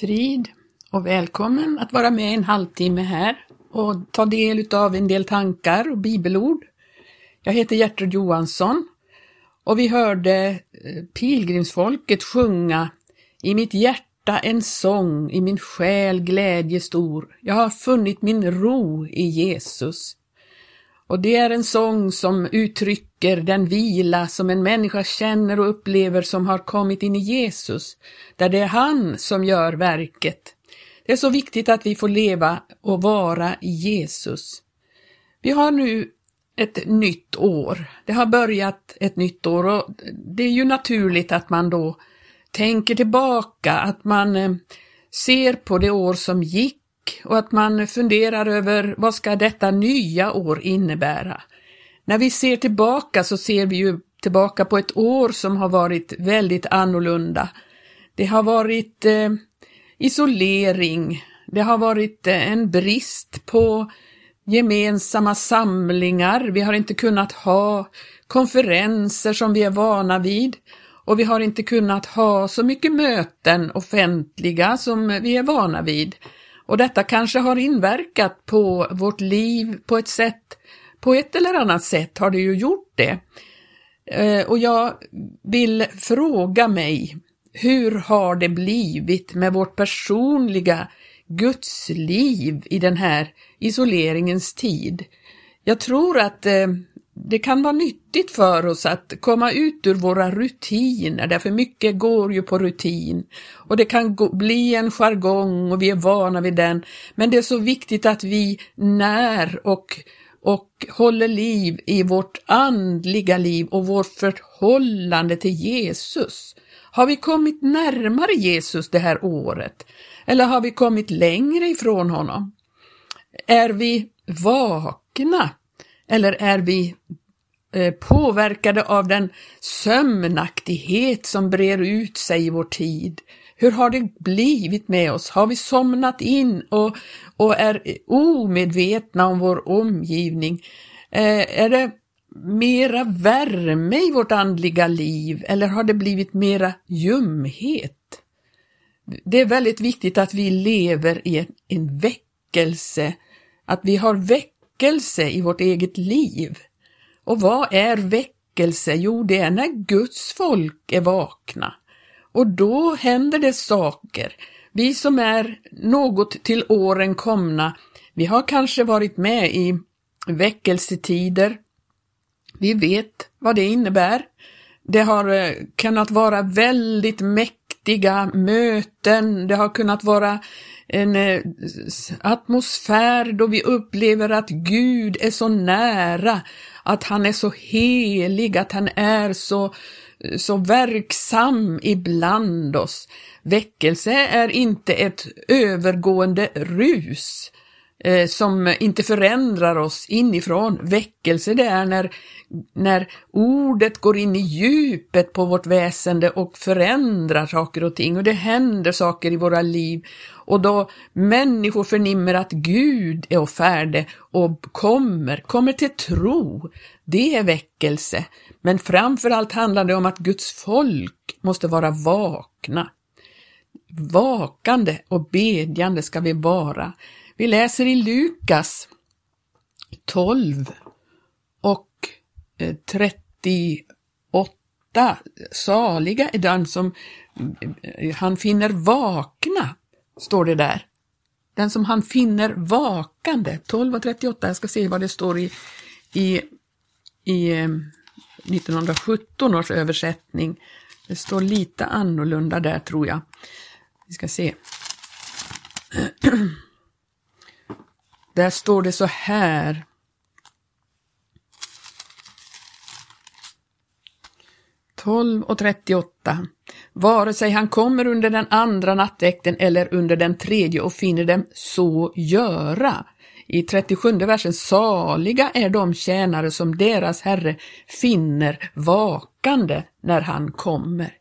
Frid och välkommen att vara med en halvtimme här och ta del av en del tankar och bibelord. Jag heter Gertrud Johansson och vi hörde eh, pilgrimsfolket sjunga I mitt hjärta en sång, i min själ glädje stor. Jag har funnit min ro i Jesus. Och det är en sång som uttrycker den vila som en människa känner och upplever som har kommit in i Jesus, där det är han som gör verket. Det är så viktigt att vi får leva och vara i Jesus. Vi har nu ett nytt år. Det har börjat ett nytt år och det är ju naturligt att man då tänker tillbaka, att man eh, ser på det år som gick och att man funderar över vad ska detta nya år innebära. När vi ser tillbaka så ser vi ju tillbaka på ett år som har varit väldigt annorlunda. Det har varit eh, isolering, det har varit eh, en brist på gemensamma samlingar, vi har inte kunnat ha konferenser som vi är vana vid och vi har inte kunnat ha så mycket möten offentliga som vi är vana vid. Och detta kanske har inverkat på vårt liv på ett sätt, på ett eller annat sätt har det ju gjort det. Eh, och jag vill fråga mig, hur har det blivit med vårt personliga gudsliv i den här isoleringens tid? Jag tror att eh, det kan vara nyttigt för oss att komma ut ur våra rutiner, därför mycket går ju på rutin. Och det kan gå, bli en jargong och vi är vana vid den, men det är så viktigt att vi när och, och håller liv i vårt andliga liv och vårt förhållande till Jesus. Har vi kommit närmare Jesus det här året? Eller har vi kommit längre ifrån honom? Är vi vakna eller är vi eh, påverkade av den sömnaktighet som brer ut sig i vår tid? Hur har det blivit med oss? Har vi somnat in och, och är omedvetna om vår omgivning? Eh, är det mera värme i vårt andliga liv eller har det blivit mera ljumhet? Det är väldigt viktigt att vi lever i en, en väckelse, att vi har väckt väckelse i vårt eget liv. Och vad är väckelse? Jo, det är när Guds folk är vakna. Och då händer det saker. Vi som är något till åren komna, vi har kanske varit med i väckelsetider. Vi vet vad det innebär. Det har eh, kunnat vara väldigt mäktiga möten, det har kunnat vara en eh, atmosfär då vi upplever att Gud är så nära, att han är så helig, att han är så, så verksam ibland oss. Väckelse är inte ett övergående rus eh, som inte förändrar oss inifrån. Väckelse det är när, när ordet går in i djupet på vårt väsende och förändrar saker och ting och det händer saker i våra liv och då människor förnimmer att Gud är färdig och kommer, kommer till tro. Det är väckelse. Men framför allt handlar det om att Guds folk måste vara vakna. Vakande och bedjande ska vi vara. Vi läser i Lukas 12 och eh, 38. Saliga är den som eh, han finner vakna står det där. Den som han finner vakande, 12 och 38, jag ska se vad det står i, i, i eh, 1917 års översättning. Det står lite annorlunda där tror jag. Vi ska se. Där står det så här. 12 och 38. Vare sig han kommer under den andra nattväkten eller under den tredje och finner dem så göra. I 37 versen, saliga är de tjänare som deras Herre finner vakande när han kommer.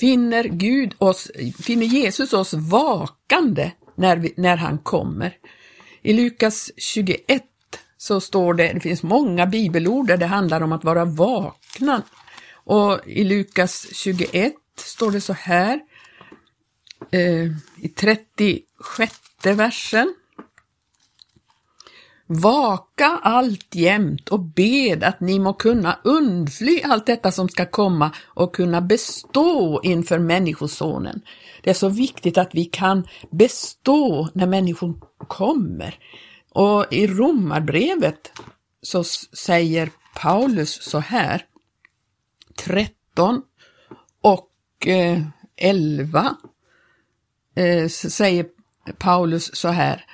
Finner Gud oss, finner Jesus oss vakande när, vi, när han kommer? I Lukas 21 så står det, det finns många bibelord där det handlar om att vara vakna och i Lukas 21 står det så här eh, i 36 versen. Vaka alltjämt och bed att ni må kunna undfly allt detta som ska komma och kunna bestå inför Människosonen. Det är så viktigt att vi kan bestå när människor kommer. Och i Romarbrevet så säger Paulus så här, 13 och eh, 11 eh, säger Paulus så här,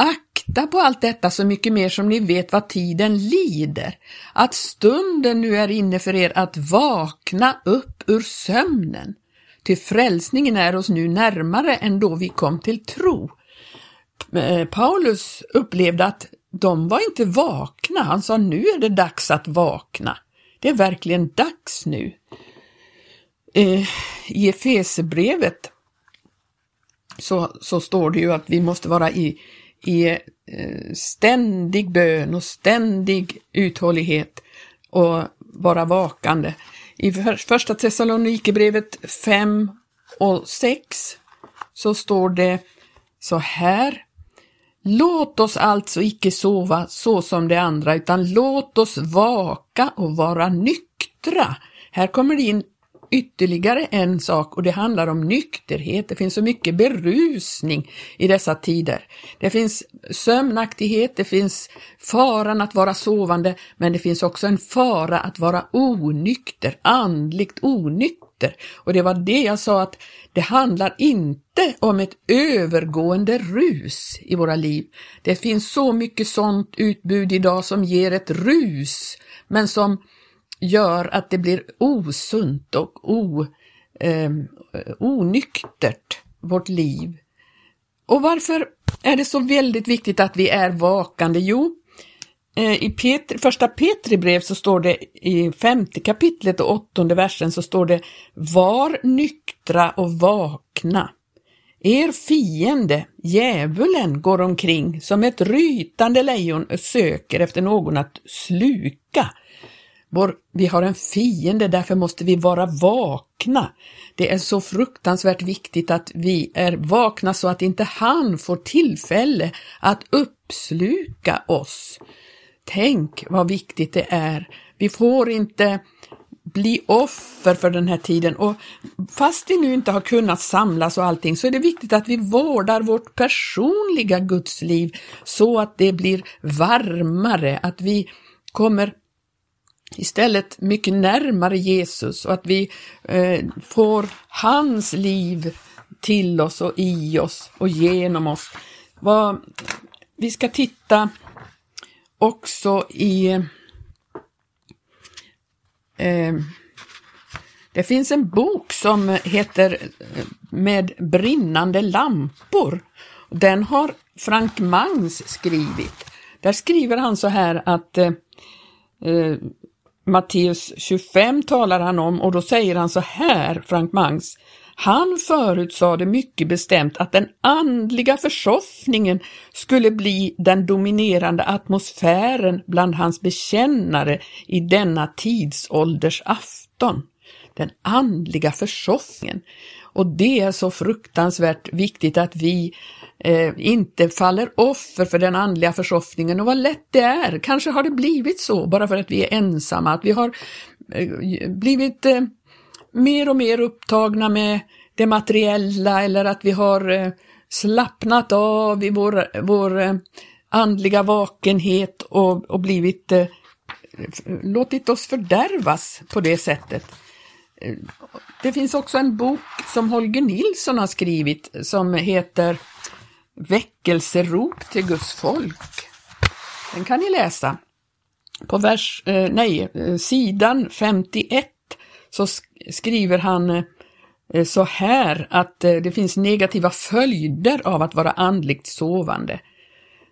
Akta på allt detta så mycket mer som ni vet vad tiden lider, att stunden nu är inne för er att vakna upp ur sömnen. Till frälsningen är oss nu närmare än då vi kom till tro. Eh, Paulus upplevde att de var inte vakna. Han sa nu är det dags att vakna. Det är verkligen dags nu. Eh, I Efesebrevet så, så står det ju att vi måste vara i, i eh, ständig bön och ständig uthållighet och vara vakande. I första Thessalonikerbrevet 5 och 6 så står det så här. Låt oss alltså icke sova så som de andra, utan låt oss vaka och vara nyktra. Här kommer det in ytterligare en sak och det handlar om nykterhet. Det finns så mycket berusning i dessa tider. Det finns sömnaktighet, det finns faran att vara sovande, men det finns också en fara att vara onykter, andligt onykter. Och det var det jag sa att det handlar inte om ett övergående rus i våra liv. Det finns så mycket sånt utbud idag som ger ett rus, men som gör att det blir osunt och o, eh, onyktert, vårt liv. Och varför är det så väldigt viktigt att vi är vakande? Jo, eh, i Petri, första Petri brev så står det i femte kapitlet och åttonde versen så står det Var nyktra och vakna. Er fiende, djävulen, går omkring som ett rytande lejon söker efter någon att sluka. Vår, vi har en fiende, därför måste vi vara vakna. Det är så fruktansvärt viktigt att vi är vakna så att inte han får tillfälle att uppsluka oss. Tänk vad viktigt det är. Vi får inte bli offer för den här tiden och fast vi nu inte har kunnat samlas och allting så är det viktigt att vi vårdar vårt personliga gudsliv så att det blir varmare, att vi kommer istället mycket närmare Jesus och att vi eh, får hans liv till oss och i oss och genom oss. Vad, vi ska titta också i eh, det finns en bok som heter eh, Med brinnande lampor. Den har Frank Mangs skrivit. Där skriver han så här att eh, eh Matteus 25 talar han om och då säger han så här, Frank Mangs, han förutsade mycket bestämt att den andliga försoffningen skulle bli den dominerande atmosfären bland hans bekännare i denna tidsålders afton. Den andliga försoffningen. Och det är så fruktansvärt viktigt att vi eh, inte faller offer för den andliga försoffningen och vad lätt det är. Kanske har det blivit så bara för att vi är ensamma, att vi har eh, blivit eh, mer och mer upptagna med det materiella eller att vi har eh, slappnat av i vår, vår eh, andliga vakenhet och, och blivit eh, låtit oss fördärvas på det sättet. Eh, det finns också en bok som Holger Nilsson har skrivit som heter Väckelserop till Guds folk. Den kan ni läsa. På vers, eh, nej, eh, sidan 51 så skriver han eh, så här att eh, det finns negativa följder av att vara andligt sovande.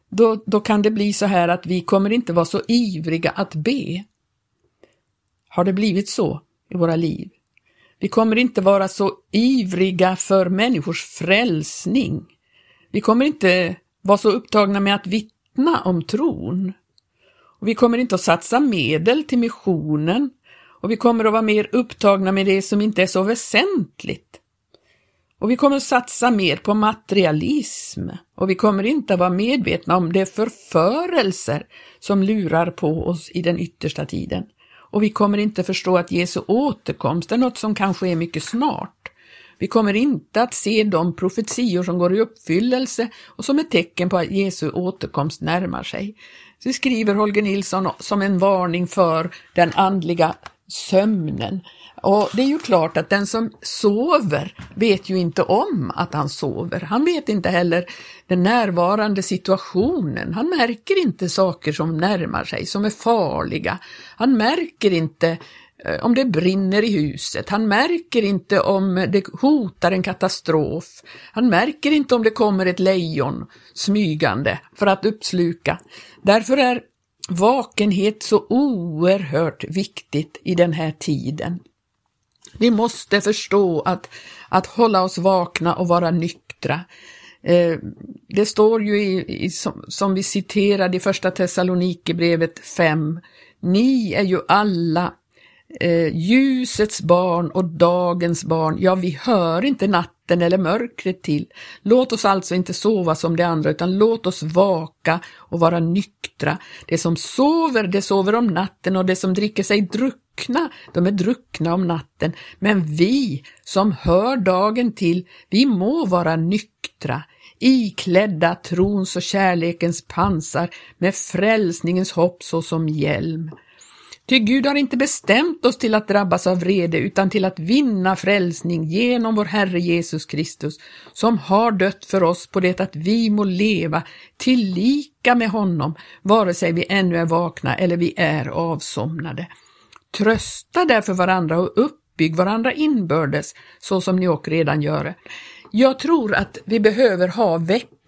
Då, då kan det bli så här att vi kommer inte vara så ivriga att be. Har det blivit så i våra liv? Vi kommer inte vara så ivriga för människors frälsning. Vi kommer inte vara så upptagna med att vittna om tron. Och vi kommer inte att satsa medel till missionen och vi kommer att vara mer upptagna med det som inte är så väsentligt. Och vi kommer satsa mer på materialism och vi kommer inte vara medvetna om de förförelser som lurar på oss i den yttersta tiden. Och vi kommer inte förstå att Jesu återkomst är något som kanske är mycket snart. Vi kommer inte att se de profetior som går i uppfyllelse och som är tecken på att Jesu återkomst närmar sig. Så skriver Holger Nilsson som en varning för den andliga sömnen. Och det är ju klart att den som sover vet ju inte om att han sover. Han vet inte heller den närvarande situationen. Han märker inte saker som närmar sig, som är farliga. Han märker inte eh, om det brinner i huset. Han märker inte om det hotar en katastrof. Han märker inte om det kommer ett lejon smygande för att uppsluka. Därför är vakenhet så oerhört viktigt i den här tiden. Vi måste förstå att, att hålla oss vakna och vara nyktra. Eh, det står ju i, i som, som, vi citerade i första Thessalonikerbrevet 5. Ni är ju alla eh, ljusets barn och dagens barn. Ja, vi hör inte natten eller mörkret till. Låt oss alltså inte sova som de andra, utan låt oss vaka och vara nyktra. Det som sover, det sover om natten och det som dricker sig druck druckna, de är druckna om natten, men vi som hör dagen till, vi må vara nyktra, iklädda trons och kärlekens pansar med frälsningens hopp såsom hjälm. Ty Gud har inte bestämt oss till att drabbas av vrede utan till att vinna frälsning genom vår Herre Jesus Kristus, som har dött för oss på det att vi må leva tillika med honom, vare sig vi ännu är vakna eller vi är avsomnade. Trösta därför varandra och uppbygg varandra inbördes, så som ni också redan gör. Jag tror att vi behöver ha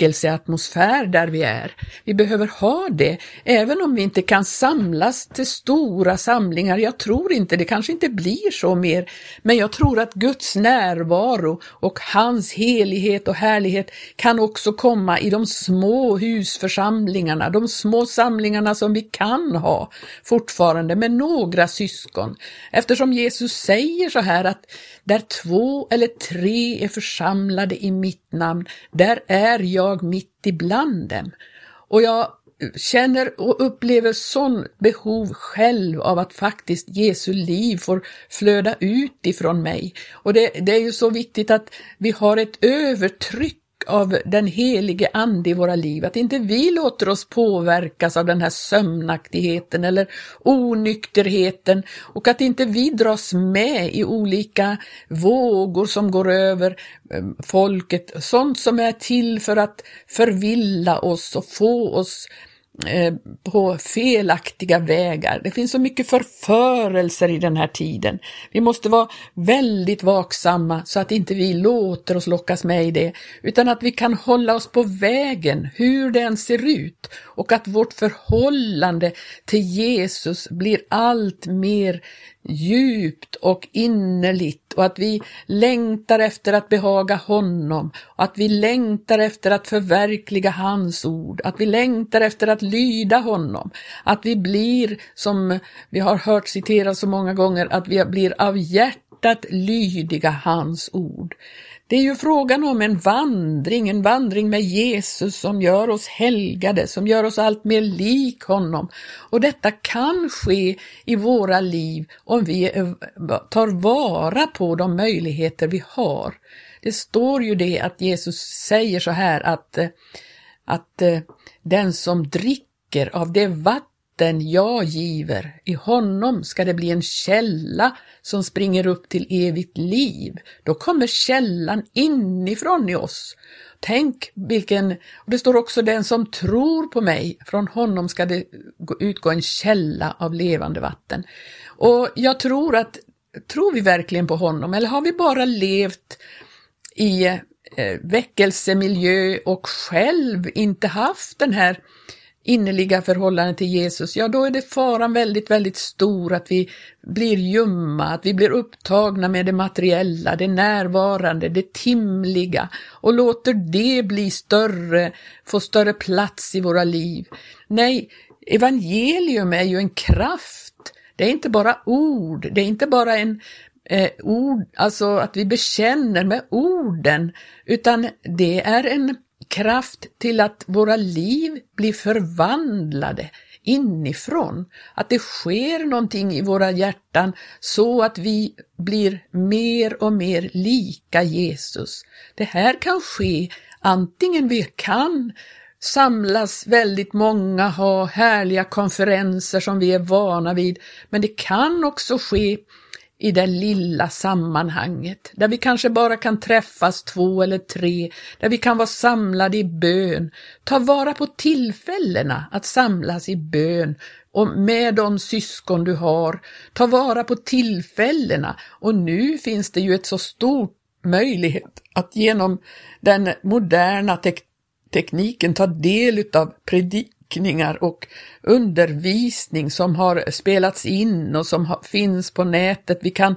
väckelseatmosfär där vi är. Vi behöver ha det, även om vi inte kan samlas till stora samlingar. Jag tror inte, det kanske inte blir så mer, men jag tror att Guds närvaro och hans helighet och härlighet kan också komma i de små husförsamlingarna, de små samlingarna som vi kan ha fortfarande med några syskon. Eftersom Jesus säger så här att där två eller tre är församlade i mitt namn, där är jag mitt ibland dem. Och jag känner och upplever sån behov själv av att faktiskt Jesu liv får flöda ut ifrån mig. Och det, det är ju så viktigt att vi har ett övertryck av den helige Ande i våra liv, att inte vi låter oss påverkas av den här sömnaktigheten eller onykterheten. Och att inte vi dras med i olika vågor som går över eh, folket, sånt som är till för att förvilla oss och få oss Eh, på felaktiga vägar. Det finns så mycket förförelser i den här tiden. Vi måste vara väldigt vaksamma så att inte vi låter oss lockas med i det, utan att vi kan hålla oss på vägen, hur den ser ut, och att vårt förhållande till Jesus blir allt mer djupt och innerligt och att vi längtar efter att behaga honom, och att vi längtar efter att förverkliga hans ord, att vi längtar efter att lyda honom, att vi blir, som vi har hört citeras så många gånger, att vi blir av hjärtat lydiga hans ord. Det är ju frågan om en vandring, en vandring med Jesus som gör oss helgade, som gör oss allt mer lik honom. Och detta kan ske i våra liv om vi eh, tar vara på de möjligheter vi har. Det står ju det att Jesus säger så här att, eh, att eh, den som dricker av det vatten den jag giver, i honom ska det bli en källa som springer upp till evigt liv. Då kommer källan inifrån i oss. Tänk vilken, och det står också den som tror på mig, från honom ska det utgå en källa av levande vatten. Och jag tror att, tror vi verkligen på honom eller har vi bara levt i eh, väckelsemiljö och själv inte haft den här innerliga förhållande till Jesus, ja då är det faran väldigt, väldigt stor att vi blir ljumma, att vi blir upptagna med det materiella, det närvarande, det timliga och låter det bli större, få större plats i våra liv. Nej, evangelium är ju en kraft. Det är inte bara ord, det är inte bara en eh, ord, alltså att vi bekänner med orden, utan det är en kraft till att våra liv blir förvandlade inifrån. Att det sker någonting i våra hjärtan så att vi blir mer och mer lika Jesus. Det här kan ske antingen vi kan samlas väldigt många, ha härliga konferenser som vi är vana vid, men det kan också ske i det lilla sammanhanget, där vi kanske bara kan träffas två eller tre, där vi kan vara samlade i bön. Ta vara på tillfällena att samlas i bön och med de syskon du har. Ta vara på tillfällena och nu finns det ju ett så stort möjlighet att genom den moderna tek tekniken ta del av teckningar och undervisning som har spelats in och som finns på nätet. Vi kan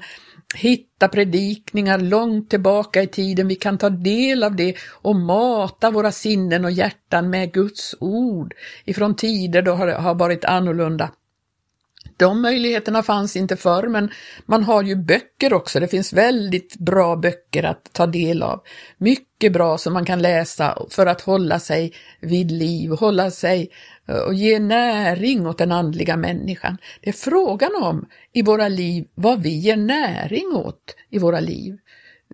hitta predikningar långt tillbaka i tiden, vi kan ta del av det och mata våra sinnen och hjärtan med Guds ord ifrån tider då det har varit annorlunda. De möjligheterna fanns inte förr, men man har ju böcker också. Det finns väldigt bra böcker att ta del av. Mycket bra som man kan läsa för att hålla sig vid liv, hålla sig eh, och ge näring åt den andliga människan. Det är frågan om i våra liv vad vi ger näring åt i våra liv.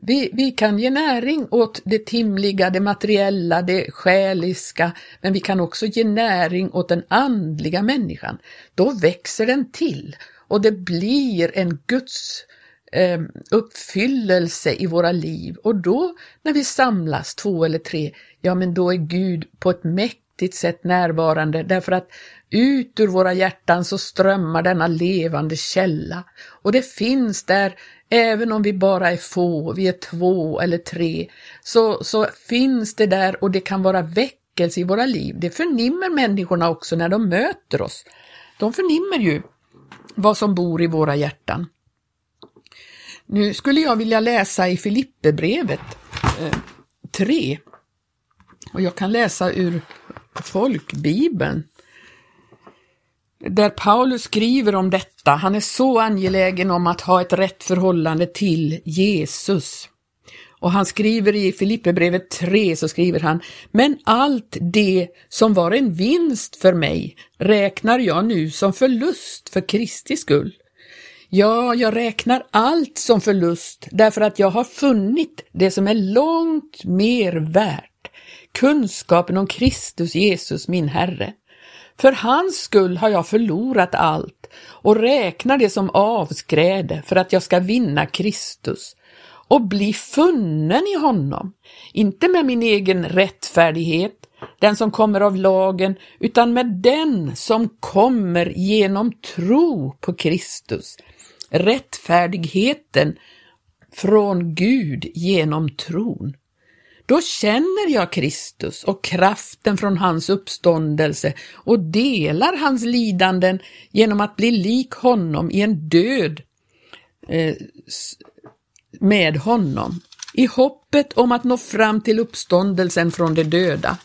Vi, vi kan ge näring åt det timliga, det materiella, det själiska, men vi kan också ge näring åt den andliga människan. Då växer den till och det blir en Guds eh, uppfyllelse i våra liv. Och då när vi samlas två eller tre, ja men då är Gud på ett mäktigt sätt närvarande därför att ut ur våra hjärtan så strömmar denna levande källa och det finns där Även om vi bara är få, vi är två eller tre, så, så finns det där och det kan vara väckelse i våra liv. Det förnimmer människorna också när de möter oss. De förnimmer ju vad som bor i våra hjärtan. Nu skulle jag vilja läsa i Filipperbrevet eh, 3 och jag kan läsa ur folkbibeln där Paulus skriver om detta. Han är så angelägen om att ha ett rätt förhållande till Jesus. Och han skriver i Filipperbrevet 3 så skriver han, men allt det som var en vinst för mig räknar jag nu som förlust för Kristi skull. Ja, jag räknar allt som förlust därför att jag har funnit det som är långt mer värt, kunskapen om Kristus Jesus min Herre. För hans skull har jag förlorat allt och räknar det som avskräde för att jag ska vinna Kristus och bli funnen i honom, inte med min egen rättfärdighet, den som kommer av lagen, utan med den som kommer genom tro på Kristus. Rättfärdigheten från Gud genom tron. Då känner jag Kristus och kraften från hans uppståndelse och delar hans lidanden genom att bli lik honom i en död eh, med honom, i hoppet om att nå fram till uppståndelsen från de döda.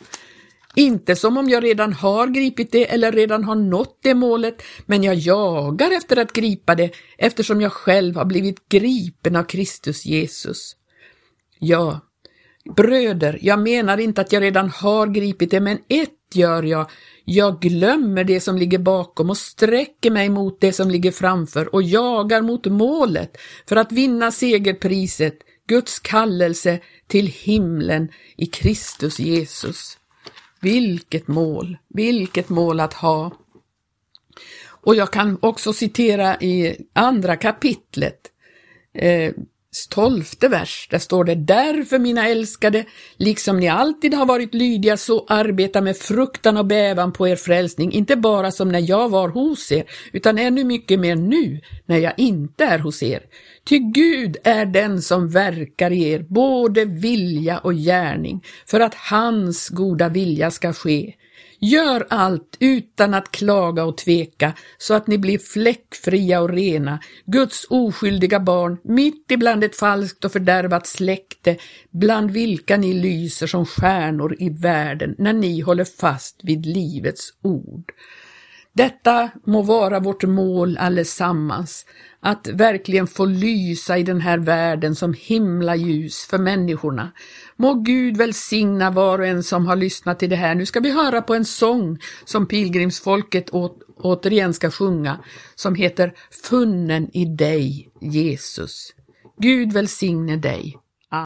Inte som om jag redan har gripit det eller redan har nått det målet, men jag jagar efter att gripa det eftersom jag själv har blivit gripen av Kristus Jesus. Ja, Bröder, jag menar inte att jag redan har gripit det, men ett gör jag. Jag glömmer det som ligger bakom och sträcker mig mot det som ligger framför och jagar mot målet för att vinna segerpriset, Guds kallelse till himlen i Kristus Jesus. Vilket mål, vilket mål att ha. Och jag kan också citera i andra kapitlet, eh, tolfte vers, där står det Därför mina älskade, liksom ni alltid har varit lydiga, så arbeta med fruktan och bävan på er frälsning, inte bara som när jag var hos er, utan ännu mycket mer nu, när jag inte är hos er. Ty Gud är den som verkar i er, både vilja och gärning, för att hans goda vilja ska ske. Gör allt utan att klaga och tveka så att ni blir fläckfria och rena, Guds oskyldiga barn, mitt ibland ett falskt och fördärvat släkte, bland vilka ni lyser som stjärnor i världen när ni håller fast vid livets ord. Detta må vara vårt mål allesammans, att verkligen få lysa i den här världen som himla ljus för människorna. Må Gud välsigna var och en som har lyssnat till det här. Nu ska vi höra på en sång som pilgrimsfolket å, återigen ska sjunga, som heter Funnen i dig, Jesus. Gud välsigne dig.